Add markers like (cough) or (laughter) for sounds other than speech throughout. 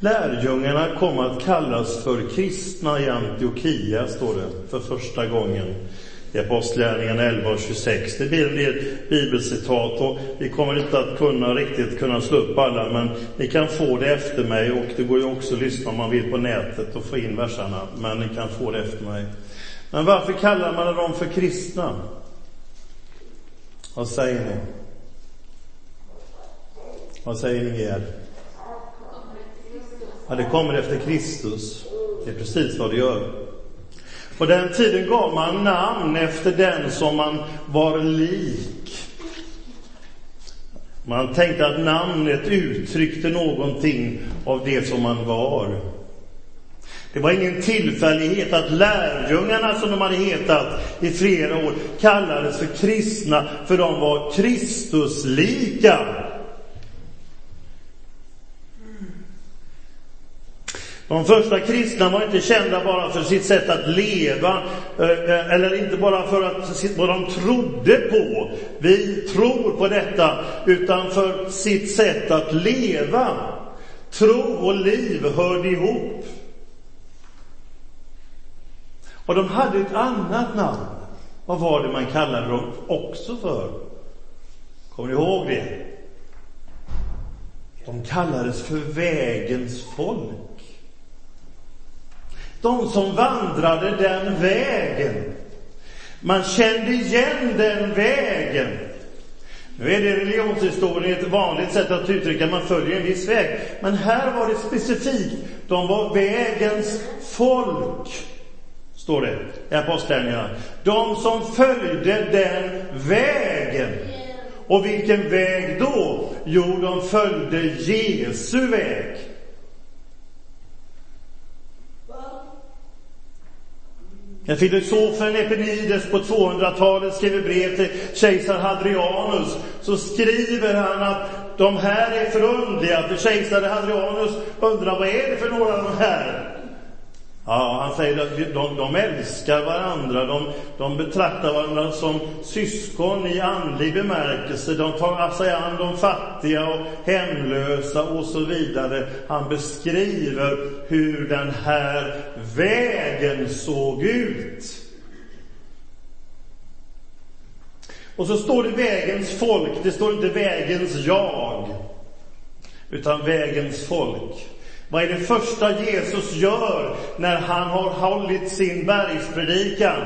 Lärjungarna kom att kallas för kristna i Antiochia, står det, för första gången i Apostlagärningarna 11 och 26. Det blir en del bibelcitat och vi kommer inte att kunna riktigt kunna slå upp alla, men ni kan få det efter mig och det går ju också att lyssna om man vill på nätet och få in verserna, men ni kan få det efter mig. Men varför kallar man dem för kristna? Vad säger ni? Vad säger Ingegerd? Ja, det kommer efter Kristus. Det är precis vad det gör. På den tiden gav man namn efter den som man var lik. Man tänkte att namnet uttryckte någonting av det som man var. Det var ingen tillfällighet att lärjungarna, som de hade hetat i flera år, kallades för kristna, för de var Kristuslika. De första kristna var inte kända bara för sitt sätt att leva, eh, eh, eller inte bara för att, vad de trodde på. Vi tror på detta, utan för sitt sätt att leva. Tro och liv hörde ihop. Och de hade ett annat namn. Vad var det man kallade dem också för? Kommer ni ihåg det? De kallades för vägens folk. De som vandrade den vägen. Man kände igen den vägen. Nu är det religionshistorien ett vanligt sätt att uttrycka att man följer en viss väg. Men här var det specifikt. De var vägens folk, står det i Apostlagärningarna. De som följde den vägen. Och vilken väg då? Jo, de följde Jesu väg. När filosofen Epinides på 200-talet skriver brev till kejsar Hadrianus så skriver han att de här är förundliga, för kejsar Hadrianus undrar vad är det för några av de här? Ja, han säger att de, de älskar varandra, de, de betraktar varandra som syskon i andlig bemärkelse. De tar sig an de fattiga och hemlösa och så vidare. Han beskriver hur den här vägen såg ut. Och så står det vägens folk, det står inte vägens jag, utan vägens folk. Vad är det första Jesus gör när han har hållit sin bergspredikan?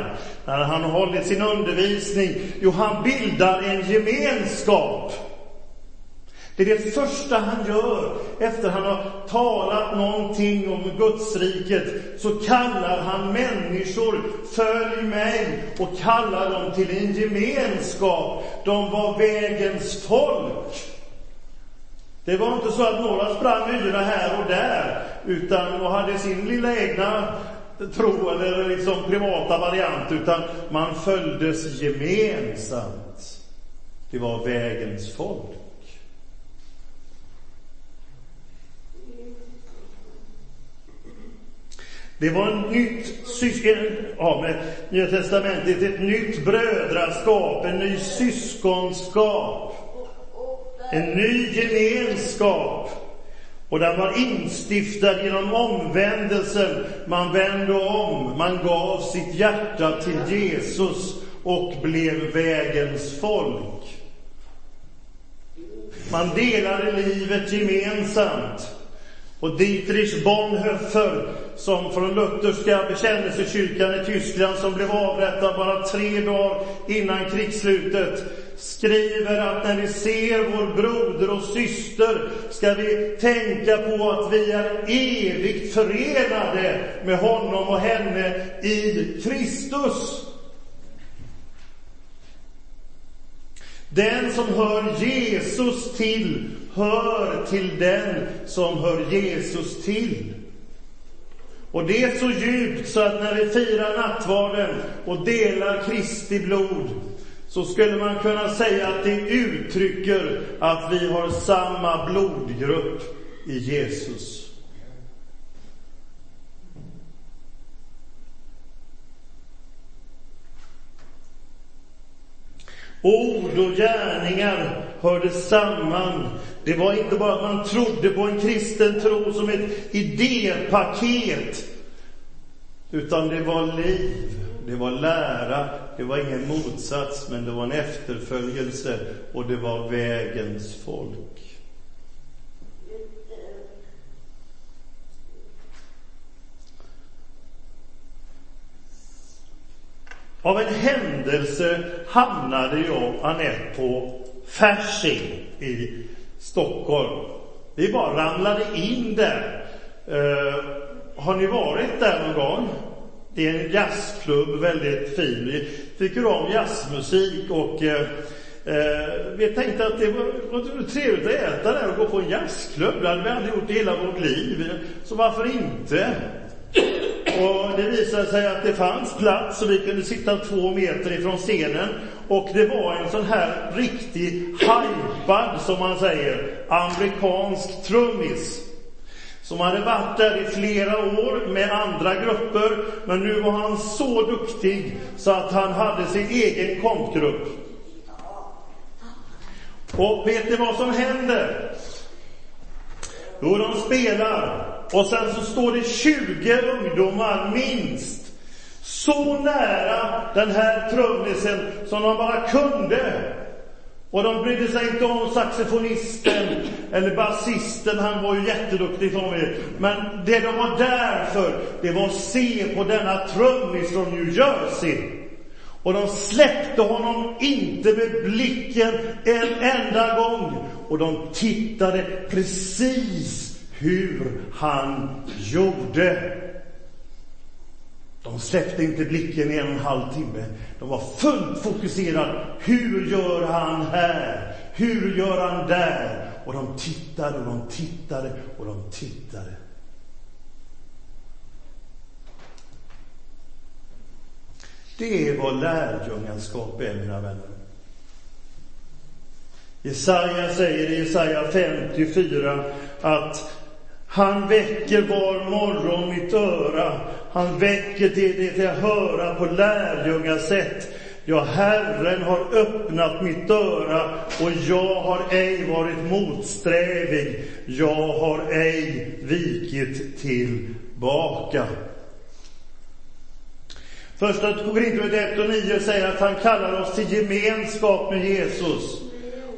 När han har hållit sin undervisning? Jo, han bildar en gemenskap. Det är det första han gör efter han har talat någonting om Gudsriket. Så kallar han människor, följ mig, och kallar dem till en gemenskap. De var vägens folk. Det var inte så att några sprang yra här och där, utan och hade sin lilla egna tro eller liksom privata variant, utan man följdes gemensamt. Det var vägens folk. Det var en nytt syskon, ja, med Nya Testamentet, ett nytt brödraskap, en ny syskonskap. En ny gemenskap. Och den var instiftad genom omvändelsen. Man vände om, man gav sitt hjärta till Jesus och blev vägens folk. Man delade livet gemensamt. Och Dietrich Bonhoeffer, som från lutherska bekännelsekyrkan i Tyskland, som blev avrättad bara tre dagar innan krigsslutet, skriver att när vi ser vår broder och syster ska vi tänka på att vi är evigt förenade med honom och henne i Kristus. Den som hör Jesus till hör till den som hör Jesus till. Och det är så djupt så att när vi firar nattvarden och delar Kristi blod så skulle man kunna säga att det uttrycker att vi har samma blodgrupp i Jesus. Ord och gärningar hörde samman. Det var inte bara att man trodde på en kristen tro som ett idépaket, utan det var liv, det var lära, det var ingen motsats, men det var en efterföljelse och det var vägens folk. Av en händelse hamnade jag och Anette på Fasching i Stockholm. Vi bara ramlade in där. Uh, har ni varit där någon gång? Det är en jazzklubb, väldigt fin. Vi tycker om jazzmusik och eh, eh vi tänkte att det var, var trevligt att äta där och gå på en jazzklubb. Det hade vi aldrig gjort i hela vårt liv. Så varför inte? Och det visade sig att det fanns plats så vi kunde sitta två meter ifrån scenen. Och det var en sån här riktig hajpad, som man säger, amerikansk trummis. Som hade varit där i flera år med andra grupper, men nu var han så duktig så att han hade sin egen kompgrupp. Och vet ni vad som händer? Jo, de spelar och sen så står det 20 ungdomar minst så nära den här trummisen som de bara kunde. Och de brydde sig inte om saxofonisten eller basisten, han var ju jätteduktig för mig. Men det de var där för, det var att se på denna trummis från New Jersey. Och de släppte honom inte med blicken en enda gång. Och de tittade precis hur han gjorde. De släppte inte blicken i en och en halv timme. De var fullt fokuserade. Hur gör han här? Hur gör han där? Och de tittade och de tittade och de tittade. Det är vad lärjungaskap är, mina vänner. Jesaja säger i Jesaja 54 att han väcker var morgon mitt öra. Han väcker det, det jag höra på lärjungasätt. Ja, Herren har öppnat mitt öra och jag har ej varit motsträvig. Jag har ej vikit tillbaka. Första Korinthierbrevet 1 och 9 säger att han kallar oss till gemenskap med Jesus.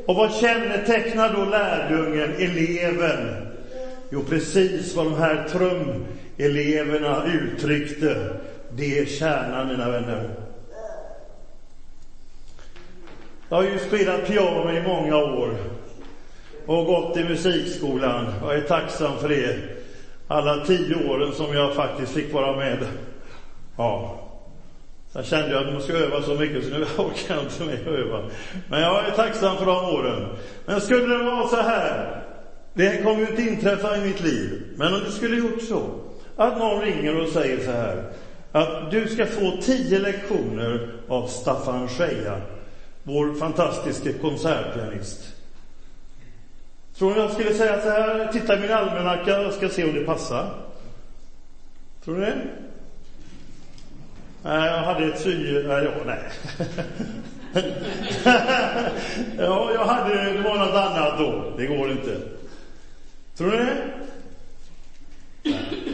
Och vad kännetecknar då lärjungen, eleven? Jo, precis vad de här Eleverna uttryckte. Det är kärnan, mina vänner. Jag har ju spelat piano i många år och gått i musikskolan. Jag är tacksam för det. Alla tio åren som jag faktiskt fick vara med. Ja. Sen kände jag att man ska öva så mycket så nu (laughs) orkar jag inte mer öva. Men jag är tacksam för de åren. Men skulle det vara så här det kommer ju inte inträffa i mitt liv. Men om det skulle gjort så, att någon ringer och säger så här, att du ska få tio lektioner av Staffan Scheja, vår fantastiske konsertpianist. Tror ni jag skulle säga så här, titta i min almanacka, jag ska se om det passar? Tror ni det? Nej, jag hade ett sy... Nej, ja, nej. (laughs) ja, jag hade... Det var något annat då. Det går inte. Tror ni det? Nej,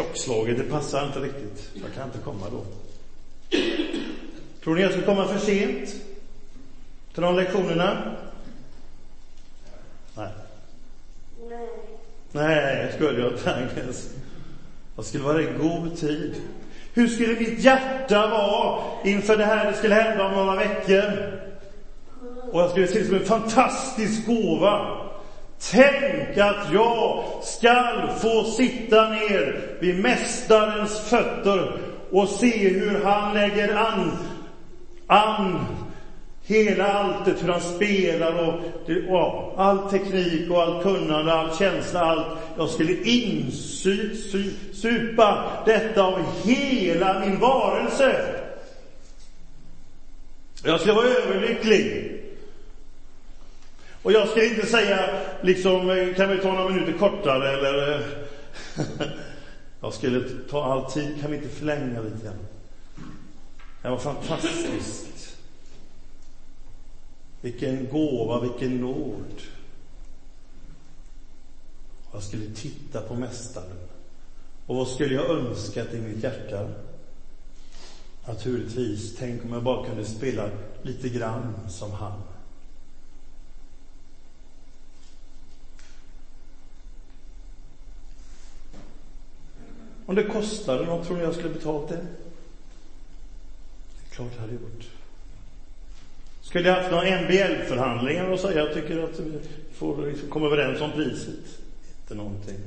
klockslaget, det passar inte riktigt. Jag kan inte komma då. Tror ni jag ska komma för sent till de lektionerna? Nej. Nej. Nej, skulle jag inte ens. Jag skulle vara i god tid. Hur skulle mitt hjärta vara inför det här det skulle hända om några veckor? Och jag skulle se det som en fantastisk gåva. Tänk att jag skall få sitta ner vid Mästarens fötter och se hur han lägger an, an hela alltet, hur han spelar och, och all teknik och allt kunnande, all känsla, allt. Jag skulle insupa detta av hela min varelse. Jag skulle vara överlycklig. Och jag ska inte säga, liksom, eh, kan vi ta några minuter kortare eller... Eh, (laughs) jag skulle ta all tid, kan vi inte förlänga lite grann? Det var fantastiskt. Vilken gåva, vilken nåd. Jag skulle titta på Mästaren. Och vad skulle jag önskat i mitt hjärta? Naturligtvis, tänk om jag bara kunde spela lite grann som han. Om det kostade något, tror ni jag skulle betalt det? Det är klart jag hade gjort. Skulle jag haft några MBL-förhandlingar och säga jag tycker att vi får liksom komma överens om priset? Inte någonting.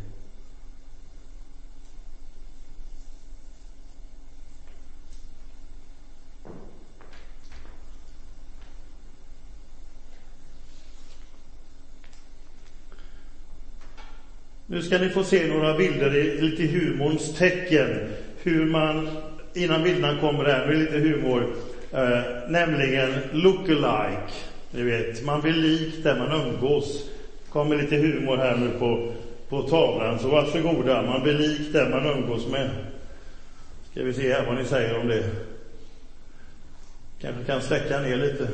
Nu ska ni få se några bilder i lite humorns tecken. Hur man, innan bilderna kommer här, med lite humor, eh, nämligen look-alike. Ni vet, man blir lik där man umgås. kommer lite humor här nu på, på tavlan, så varsågoda. Man blir lik där man umgås med. Ska vi se här vad ni säger om det. Kanske kan släcka ner lite.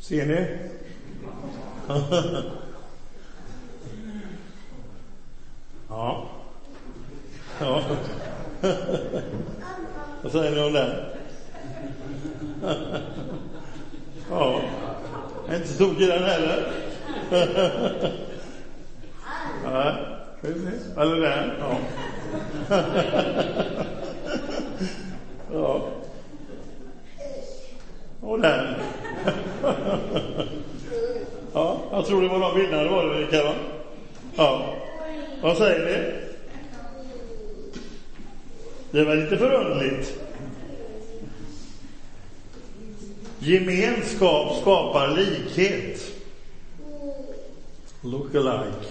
Ser ni? (laughs) ja. Ja. (laughs) Vad säger ni om den? (laughs) ja. Jag är inte så tokig den heller. Nej. precis. Eller den. Ja. Och den. Ja, jag tror det var de bilderna var det, Erika, va? Ja. Vad säger ni? Det var lite förundligt. Gemenskap skapar likhet. Look alike.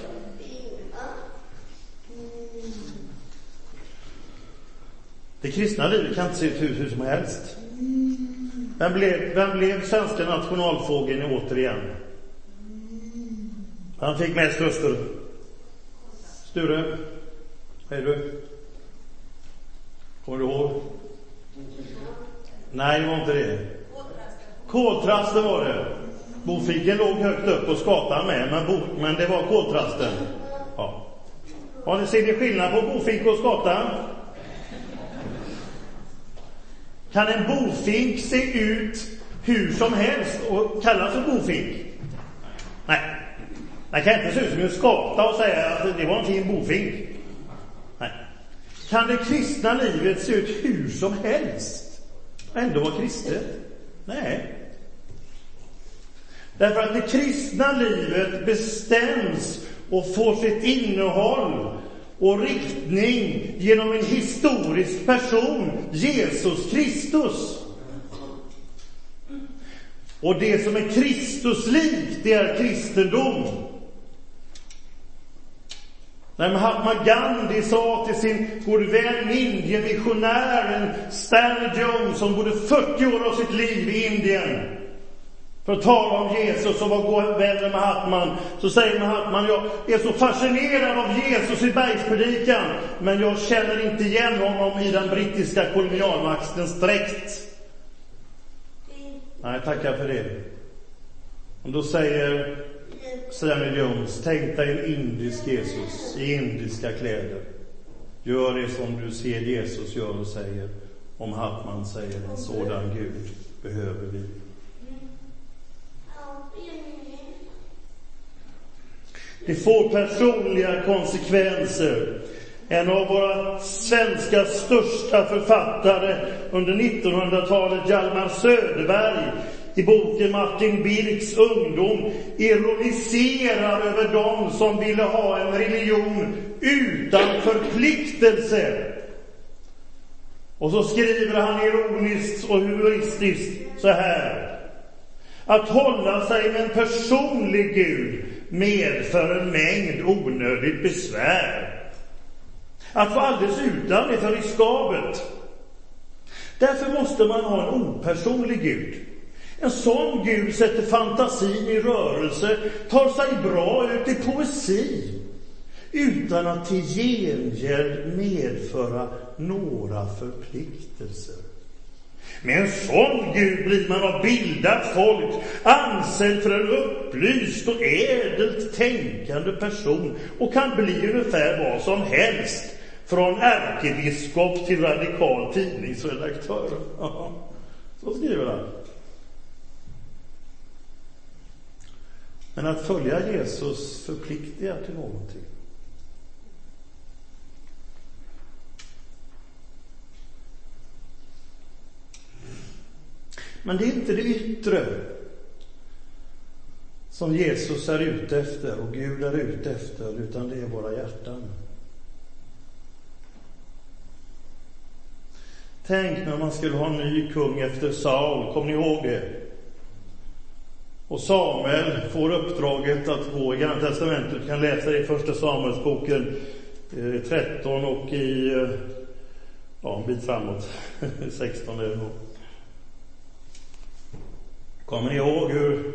Det kristna livet kan inte se ut hur, hur som helst. Vem blev, vem blev svenska nationalfågeln återigen? Han fick mest röster. Sture, vad är du? Kommer du ihåg? Nej, det var inte det. Koltrasten var det. Bofiken låg högt upp och skatan med, men, bo, men det var koltrasten. Ja. Har ni, ser ni skillnad på bofink och skata? Kan en bofink se ut hur som helst och kallas för bofink? Nej. Man kan inte se ut som en skata och säga att det var en fin bofink. Nej. Kan det kristna livet se ut hur som helst och ändå vara kristet? Nej. Därför att det kristna livet bestäms och får sitt innehåll och riktning genom en historisk person, Jesus Kristus. Och det som är Kristuslikt, det är kristendom. När Mahatma Gandhi sa till sin gode vän Indien-missionären Stanley Jones som bodde 40 år av sitt liv i Indien för att tala om Jesus och var god vän med Mahatman, så säger Mahatman, jag är så fascinerad av Jesus i bergspredikan, men jag känner inte igen honom i den brittiska kolonialmaktens dräkt. Nej, tackar för det. Och då säger Samuel Jones, tänk dig en indisk Jesus i indiska kläder. Gör det som du ser Jesus gör och säger. Om Hartman säger en sådan Gud behöver vi. Det får personliga konsekvenser. En av våra svenska största författare under 1900-talet, Hjalmar Söderberg, i boken Martin Birks ungdom ironiserar över dem som ville ha en religion utan förpliktelse. Och så skriver han ironiskt och humoristiskt så här. Att hålla sig med en personlig Gud medför en mängd onödigt besvär. Att vara alldeles utan är för riskabelt. Därför måste man ha en opersonlig Gud. En sån Gud sätter fantasin i rörelse, tar sig bra ut i poesi utan att till gengäld medföra några förpliktelser. Med en sån Gud blir man av bildat folk ansedd för en upplyst och ädelt tänkande person och kan bli ungefär vad som helst, från ärkebiskop till radikal tidningsredaktör. (laughs) Så skriver han. Men att följa Jesus förpliktigar till någonting. Men det är inte det yttre som Jesus är ute efter och Gud är ute efter, utan det är våra hjärtan. Tänk när man skulle ha en ny kung efter Saul, kommer ni ihåg det? Och Samuel får uppdraget att gå i Gamla Testamentet, du kan läsa det i Första Samuelsboken eh, 13 och i, eh, ja en bit framåt, (laughs) 16 är det nog. Kommer ni ihåg hur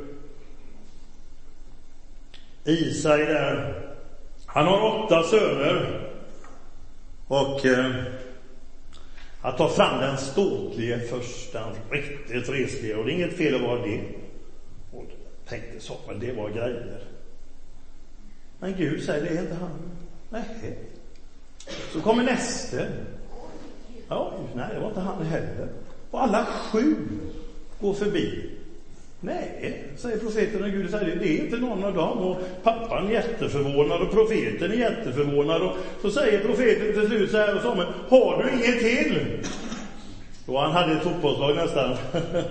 Isai där, han har åtta söner och eh, att ta fram den ståtlige först, den riktigt resliga, och det är inget fel att vara det. Tänkte så, men det var grejer. Men Gud säger, det är inte han. Nej. Så kommer näste. Ja, nej, det var inte han heller. Och alla sju går förbi. Nej, säger profeten och Gud säger det är inte någon av dem. Och pappan är jätteförvånad och profeten är jätteförvånad. Och så säger profeten till slut så här och Samuel, har du inget till? Och han hade ett fotbollslag nästan. (laughs)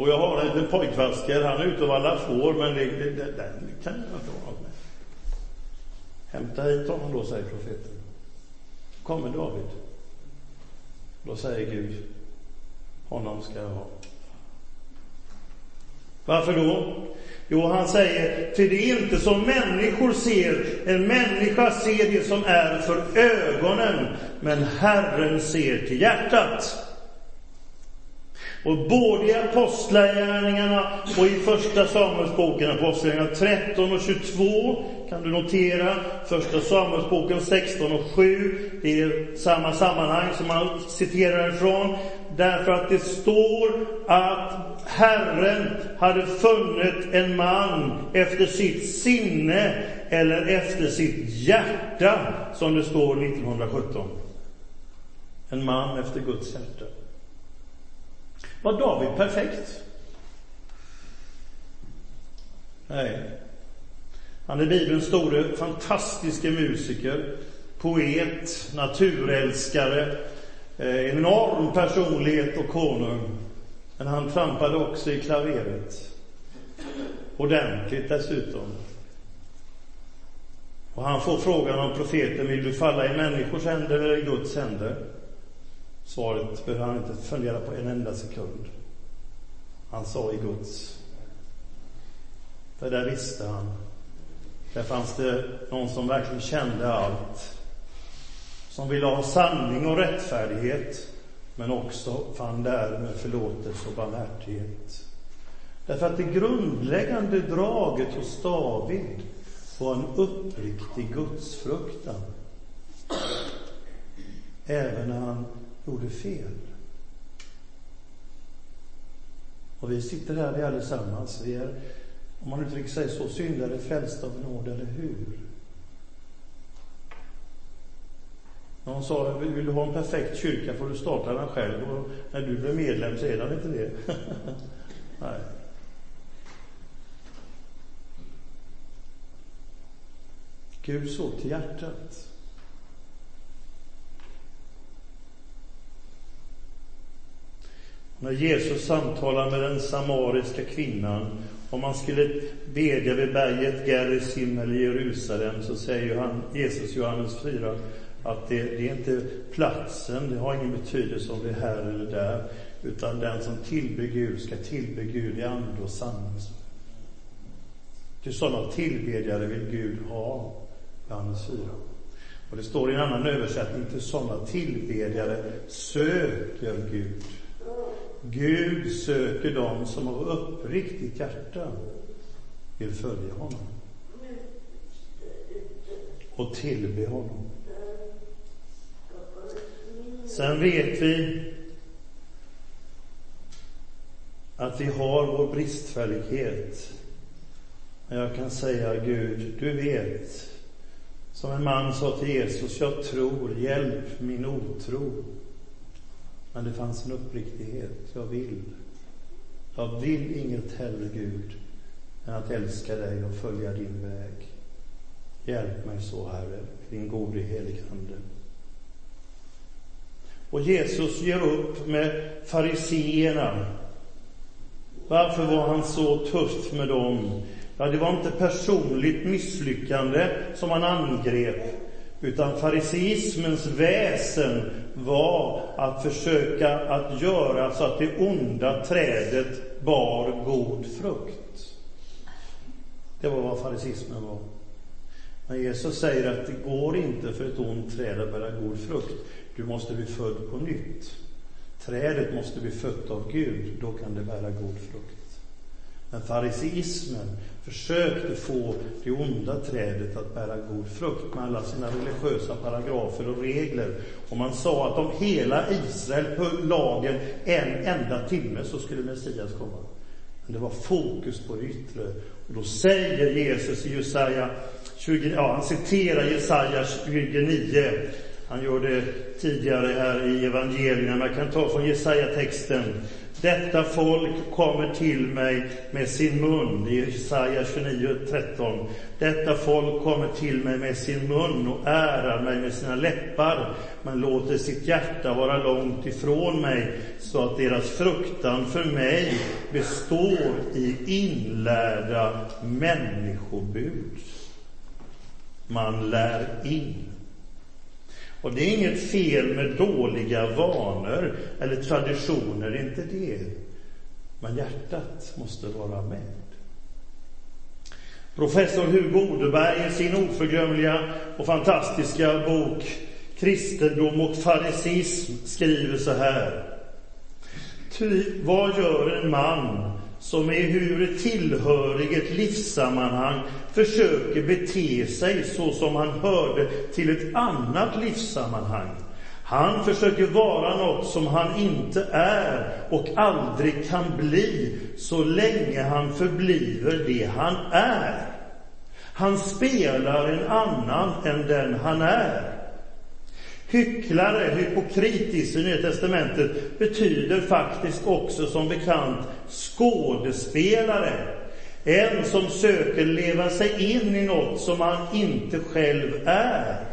och jag har en liten pojkvasker, han är ute och vallar får, men det, det, det, den kan jag inte ha något med. Hämta hit honom då, säger profeten. Kommer David. Då säger Gud, honom ska jag ha. Varför då? Jo, han säger, för det är inte som människor ser. En människa ser det som är för ögonen, men Herren ser till hjärtat. Och både i Apostlagärningarna och i Första Samuelsboken, Apostlagärningarna 13 och 22, kan du notera. Första Samuelsboken 16 och 7, det är samma sammanhang som man citerar ifrån. Därför att det står att Herren hade funnit en man efter sitt sinne eller efter sitt hjärta, som det står 1917. En man efter Guds hjärta. Var David perfekt? Nej. Han är Bibelns store, fantastiske musiker, poet, naturälskare, eh, enorm personlighet och konung. Men han trampade också i klaveret. Ordentligt dessutom. Och han får frågan av profeten, vill du falla i människors händer eller i Guds händer? Svaret behöver han inte fundera på en enda sekund. Han sa i Guds. För där visste han. Där fanns det någon som verkligen kände allt. Som ville ha sanning och rättfärdighet, men också fann där med förlåtelse och barmhärtighet. Därför att det grundläggande draget hos David var en uppriktig gudsfruktan. Även när han gjorde fel. Och vi sitter här vi allesammans. Vi är, om man uttrycker sig så, syndare frälsta av nåd, eller hur? Någon sa, vill du ha en perfekt kyrka får du starta den själv. Och när du blir medlem så är den inte det. (laughs) Nej. Gud såg till hjärtat. När Jesus samtalar med den samariska kvinnan om man skulle bedja vid berget Gerizim eller Jerusalem så säger han, Jesus Johannes 4 att det, det, är inte platsen, det har ingen betydelse om det är här eller där, utan den som tillber Gud ska tillbe Gud i ande och sanning. Till sådana tillbedjare vill Gud ha, Johannes 4. Och det står i en annan översättning, till sådana tillbedjare söker Gud. Gud söker dem som av uppriktigt hjärta vill följa honom och tillbe honom. Sen vet vi att vi har vår bristfällighet. Men jag kan säga Gud, du vet. Som en man sa till Jesus, jag tror, hjälp min otro. Men det fanns en uppriktighet, jag vill. Jag vill inget hellre, Gud, än att älska dig och följa din väg. Hjälp mig så, Herre, din gode helige Ande. Och Jesus ger upp med fariseerna. Varför var han så tuff med dem? Ja, det var inte personligt misslyckande som han angrep, utan fariseismens väsen var att försöka att göra så att det onda trädet bar god frukt. Det var vad fariseismen var. Men Jesus säger att det går inte för ett ont träd att bära god frukt. Du måste bli född på nytt. Trädet måste bli fött av Gud, då kan det bära god frukt. Men fariseismen försökte få det onda trädet att bära god frukt med alla sina religiösa paragrafer och regler. Och man sa att om hela Israel höll lagen en enda timme så skulle Messias komma. Men det var fokus på det yttre. Och då säger Jesus i Jesaja 20, ja han citerar Jesaja 29. Han gör det tidigare här i evangelierna. men jag kan ta från Jesaja-texten. Detta folk kommer till mig med sin mun, Det är Jesaja 29.13. Detta folk kommer till mig med sin mun och ärar mig med sina läppar, men låter sitt hjärta vara långt ifrån mig, så att deras fruktan för mig består i inlärda människobud. Man lär in. Och det är inget fel med dåliga vanor eller traditioner, inte det. Men hjärtat måste vara med. Professor Hugo Odeberg i sin oförglömliga och fantastiska bok Kristendom och farisism skriver så här. Ty vad gör en man som ehuru tillhörig ett livssammanhang försöker bete sig så som han hörde till ett annat livssammanhang. Han försöker vara något som han inte är och aldrig kan bli så länge han förbliver det han är. Han spelar en annan än den han är. Hycklare, hypokritis i Nya Testamentet betyder faktiskt också som bekant skådespelare. En som söker leva sig in i något som han inte själv är.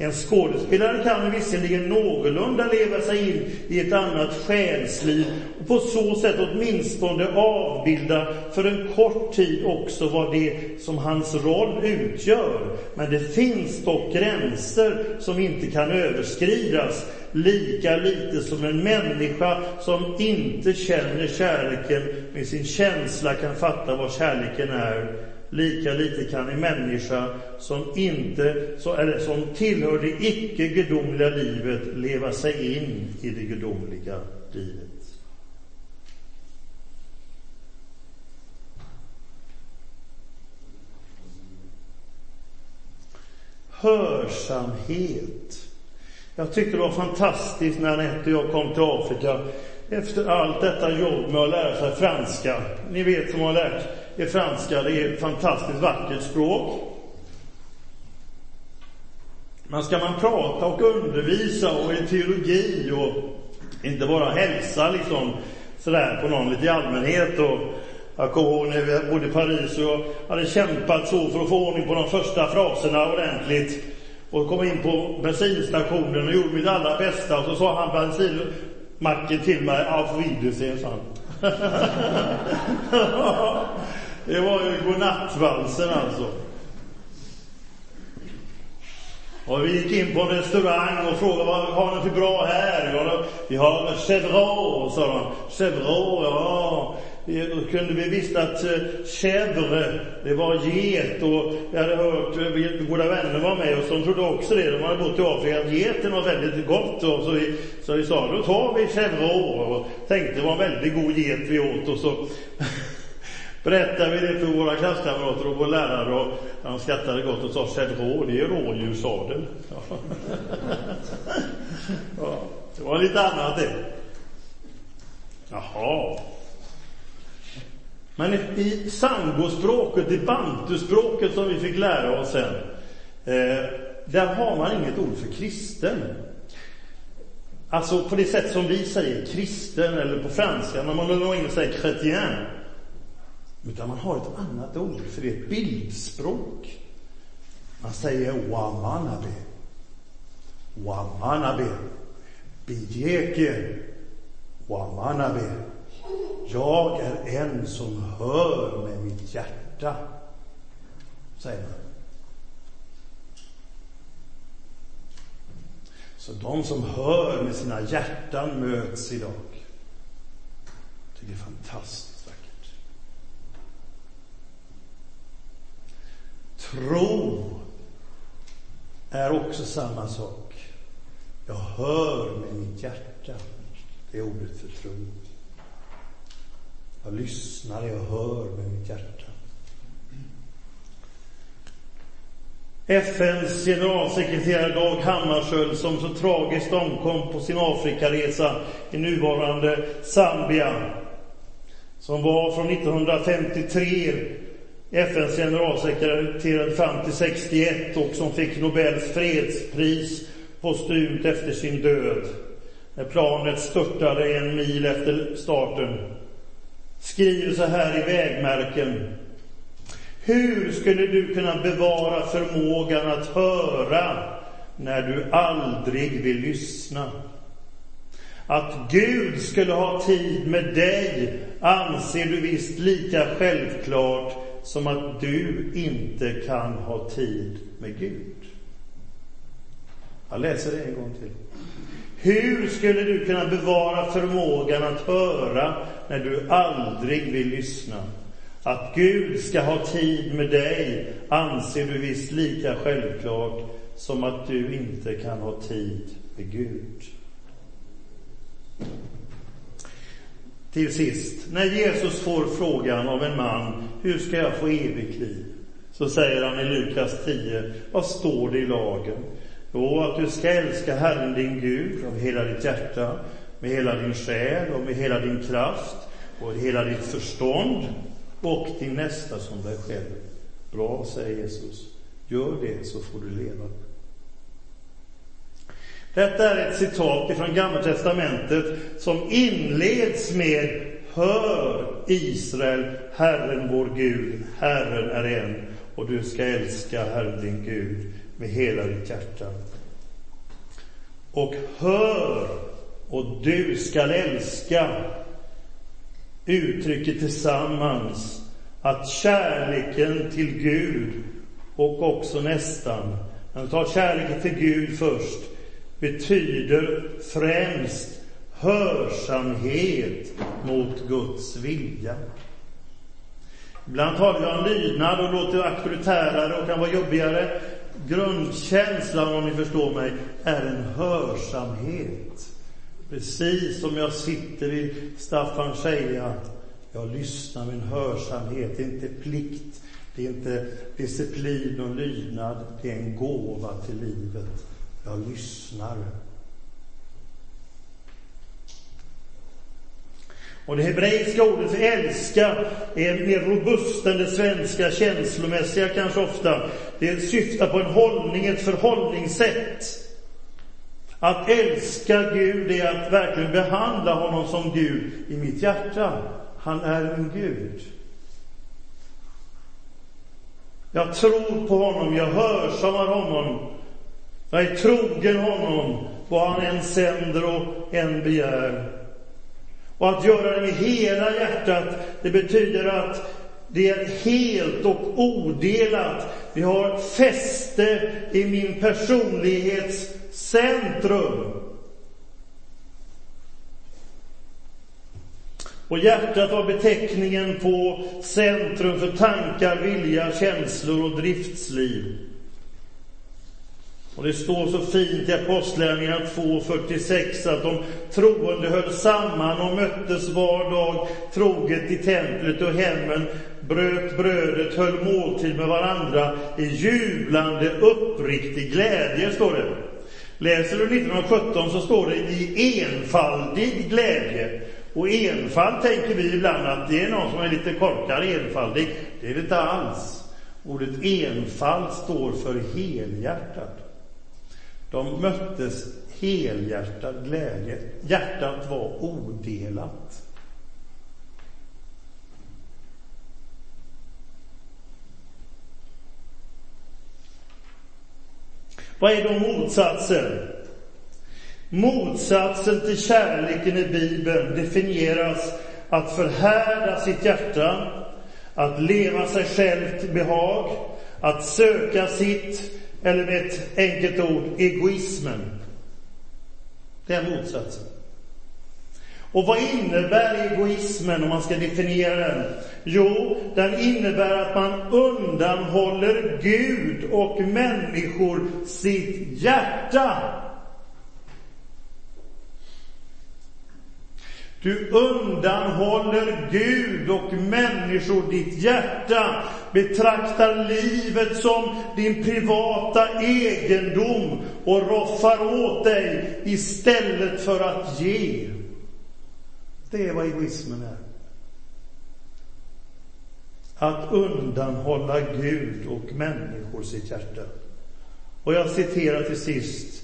En skådespelare kan visserligen någorlunda leva sig in i ett annat själsliv och på så sätt åtminstone avbilda för en kort tid också vad det som hans roll utgör. Men det finns dock gränser som inte kan överskridas, lika lite som en människa som inte känner kärleken med sin känsla kan fatta vad kärleken är. Lika lite kan en människa som, inte, eller som tillhör det icke-gudomliga livet leva sig in i det gudomliga livet. Hörsamhet. Jag tyckte det var fantastiskt när Anette och jag kom till Afrika efter allt detta jobb med att lära sig franska. Ni vet som har lärt är franska, det är ett fantastiskt vackert språk. Men ska man prata och undervisa och i teologi och inte bara hälsa liksom sådär på någon lite i allmänhet och jag kommer ihåg när vi bodde i Paris och jag hade kämpat så för att få ordning på de första fraserna ordentligt. Och kom in på bensinstationen och gjorde mitt allra bästa och så sa han bensinmacken till mig, auf Wiedersehen, sa han. (laughs) det var ju godnattvalsen alltså. Och vi gick in på en restaurang och frågade vad har ni för bra här? Ja, vi har chèvre, sa de. Chèvre, ja. Då kunde vi visst att eh, chèvre, det var get och jag hade hört, eh, goda vänner var med oss. de trodde också det. De hade bott i Afrika, att geten var väldigt gott. Och så, vi, så vi sa, då tar vi chèvre och tänkte det var en väldigt god get vi åt och så berättade vi det för våra klasskamrater och vår lärare och de skrattade gott och sa chèvreau, det är rådjurssadel. Ja. (laughs) ja, det var lite annat det. Jaha. Men i sangospråket, i bantuspråket som vi fick lära oss sen, eh, där har man inget ord för kristen. Alltså på det sätt som vi säger kristen, eller på franska, när man lugnar in och säger chrétien. Utan man har ett annat ord, för det är ett bildspråk. Man säger wamanabe. Wamanabe. Bijeke. Wamanabe. Jag är en som hör med mitt hjärta, säger man. Så de som hör med sina hjärtan möts idag. Jag tycker det är fantastiskt vackert. Tro är också samma sak. Jag hör med mitt hjärta. Det är ordet för tro. Jag lyssnar, jag hör med mitt hjärta. FNs generalsekreterare Dag Hammarskjöld som så tragiskt omkom på sin Afrikaresa i nuvarande Zambia. Som var från 1953 FNs generalsekreterare fram till 61 och som fick Nobels fredspris postumt efter sin död. När planet störtade en mil efter starten. Skriver så här i vägmärken. Hur skulle du kunna bevara förmågan att höra när du aldrig vill lyssna? Att Gud skulle ha tid med dig anser du visst lika självklart som att du inte kan ha tid med Gud. Jag läser det en gång till. Hur skulle du kunna bevara förmågan att höra när du aldrig vill lyssna? Att Gud ska ha tid med dig anser du visst lika självklart som att du inte kan ha tid med Gud. Till sist, när Jesus får frågan av en man, hur ska jag få evigt liv? Så säger han i Lukas 10, vad står det i lagen? Jo, att du ska älska Herren din Gud av hela ditt hjärta, med hela din själ och med hela din kraft och hela ditt förstånd och din nästa som dig själv. Bra, säger Jesus. Gör det så får du leva. Detta är ett citat ifrån Gamla Testamentet som inleds med Hör Israel, Herren vår Gud, Herren är en och du ska älska Herren din Gud med hela ditt hjärta. Och hör och du skall älska uttrycker tillsammans att kärleken till Gud och också nästan, när vi tar kärleken till Gud först, betyder främst hörsamhet mot Guds vilja. Ibland talar jag om lydnad och låter auktoritärare och kan vara jobbigare. Grundkänslan, om ni förstår mig, är en hörsamhet. Precis som jag sitter i Staffan Scheja. jag lyssnar med en hörsamhet. Det är inte plikt, det är inte disciplin och lydnad, det är en gåva till livet. Jag lyssnar. Och det hebreiska ordet för älska är mer robust än det svenska känslomässiga kanske ofta. Det syftar på en hållning, ett förhållningssätt. Att älska Gud är att verkligen behandla honom som Gud i mitt hjärta. Han är min Gud. Jag tror på honom, jag hörsammar honom. Jag är trogen honom, vad han än sänder och än begär. Och att göra det med hela hjärtat, det betyder att det är helt och odelat. Vi har fäste i min personlighets centrum. Och hjärtat var beteckningen på centrum för tankar, vilja, känslor och driftsliv. Och det står så fint i Apostlagärningarna 2.46 att de troende höll samman och möttes var dag troget i templet och hemmen, bröt brödet, höll måltid med varandra i jublande uppriktig glädje, står det. Läser du 1917 så står det i enfaldig glädje. Och enfald tänker vi ibland att det är någon som är lite korkad enfaldig. Det är det inte alls. Ordet enfald står för helhjärtat. De möttes helhjärtad glädje. Hjärtat var odelat. Vad är då motsatsen? Motsatsen till kärleken i Bibeln definieras att förhärda sitt hjärta, att leva sig själv till behag, att söka sitt, eller med ett enkelt ord, egoismen. Det är motsatsen. Och vad innebär egoismen om man ska definiera den? Jo, den innebär att man undanhåller Gud och människor sitt hjärta. Du undanhåller Gud och människor ditt hjärta, betraktar livet som din privata egendom och roffar åt dig istället för att ge. Det är vad egoismen är. Att undanhålla Gud och människor sitt hjärta. Och jag citerar till sist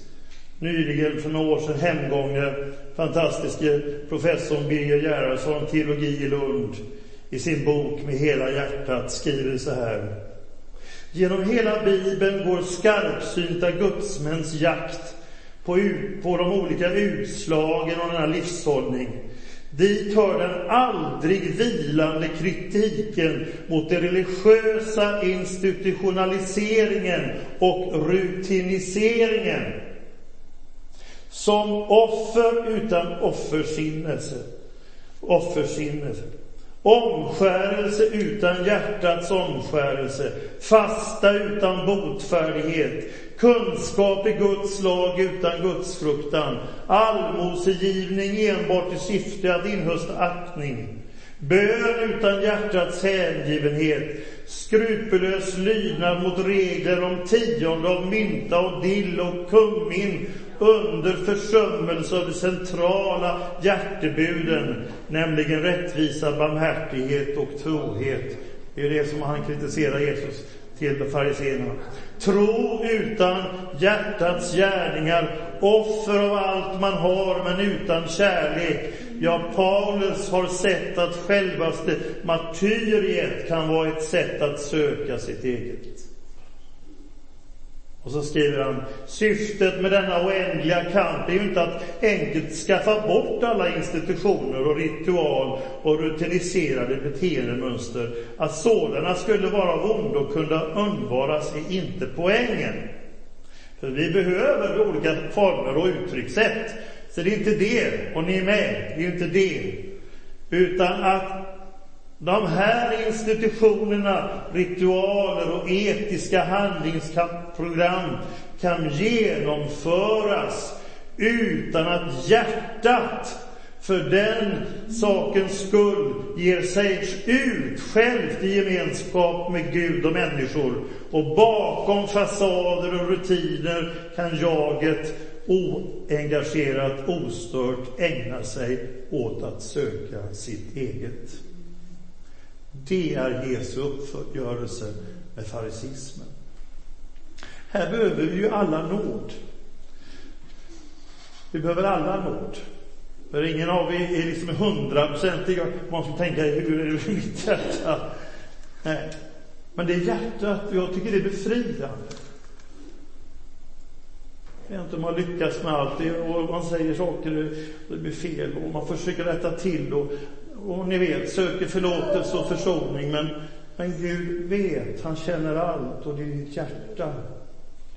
nyligen för några år sedan hemgångne fantastiske professorn Birger Gerhardsson, teologi i Lund, i sin bok Med hela hjärtat skriver så här. Genom hela Bibeln går skarpsynta gudsmäns jakt på, på de olika utslagen av denna livshållning. Dit hör den aldrig vilande kritiken mot den religiösa institutionaliseringen och rutiniseringen. Som offer utan offersinnelse. Offersinnelse. Omskärelse utan hjärtats omskärelse. Fasta utan botfärdighet. Kunskap i Guds lag utan gudsfruktan. Allmosegivning enbart i syfte att inhösta aktning. Bön utan hjärtats hängivenhet. Skrupelös lydnad mot regler om tionde av mynta och dill och kummin under försummelse av de centrala hjärtebuden, nämligen rättvisa, barmhärtighet och trohet. Det är det som han kritiserar Jesus till fariséerna. Tro utan hjärtats gärningar, offer av allt man har men utan kärlek. Ja, Paulus har sett att självaste martyriet kan vara ett sätt att söka sitt eget. Och så skriver han, syftet med denna oändliga kamp är ju inte att enkelt skaffa bort alla institutioner och ritual och rutiniserade beteendemönster. Att sådana skulle vara av ondo och kunna undvaras är inte poängen. För vi behöver olika former och uttryckssätt. Så det är inte det, och ni är med, det är inte det. Utan att de här institutionerna, ritualer och etiska handlingsprogram kan genomföras utan att hjärtat för den sakens skull ger sig ut självt i gemenskap med Gud och människor. Och bakom fasader och rutiner kan jaget oengagerat, ostört ägna sig åt att söka sitt eget. Det är Jesu uppgörelse med farisismen. Här behöver vi ju alla nåd. Vi behöver alla nåd. För ingen av er är liksom hundraprocentig. Man får tänka, hur är det med mitt hjärta? Nej. Men det är hjärtat, jag tycker det är befriande. Jag vet inte om man lyckas med allt, och man säger saker och det blir fel och man försöker rätta till och och ni vet, söker förlåtelse och försoning. Men, men Gud vet, han känner allt och det är ditt hjärta.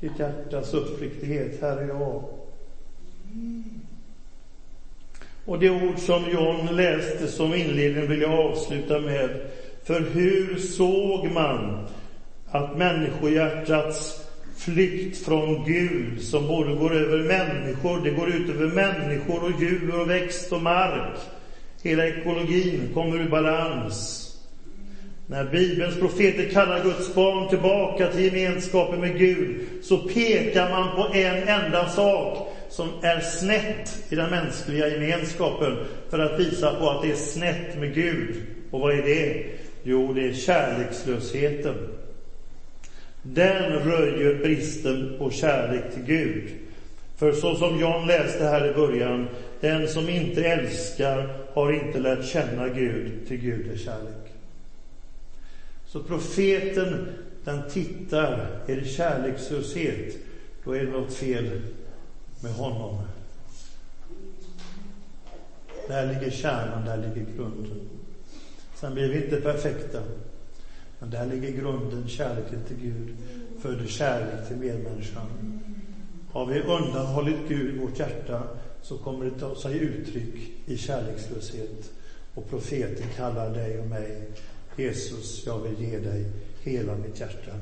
Ditt hjärtas uppriktighet, här är jag. Och det ord som John läste som inledning vill jag avsluta med. För hur såg man att människohjärtats flykt från Gud, som både går över människor, det går ut över människor och djur och växt och mark, Hela ekologin kommer ur balans. När Bibelns profeter kallar Guds barn tillbaka till gemenskapen med Gud så pekar man på en enda sak som är snett i den mänskliga gemenskapen för att visa på att det är snett med Gud. Och vad är det? Jo, det är kärlekslösheten. Den röjer bristen på kärlek till Gud. För så som John läste här i början, den som inte älskar har inte lärt känna Gud, till Gud är kärlek. Så profeten, den tittar, är det kärlekslöshet, då är det något fel med honom. Där ligger kärnan, där ligger grunden. Sen blir vi inte perfekta, men där ligger grunden, kärleken till Gud, föder kärlek till medmänniskan. Har vi undanhållit Gud i vårt hjärta så kommer det ta sig uttryck i kärlekslöshet. Och profeten kallar dig och mig Jesus, jag vill ge dig hela mitt hjärta.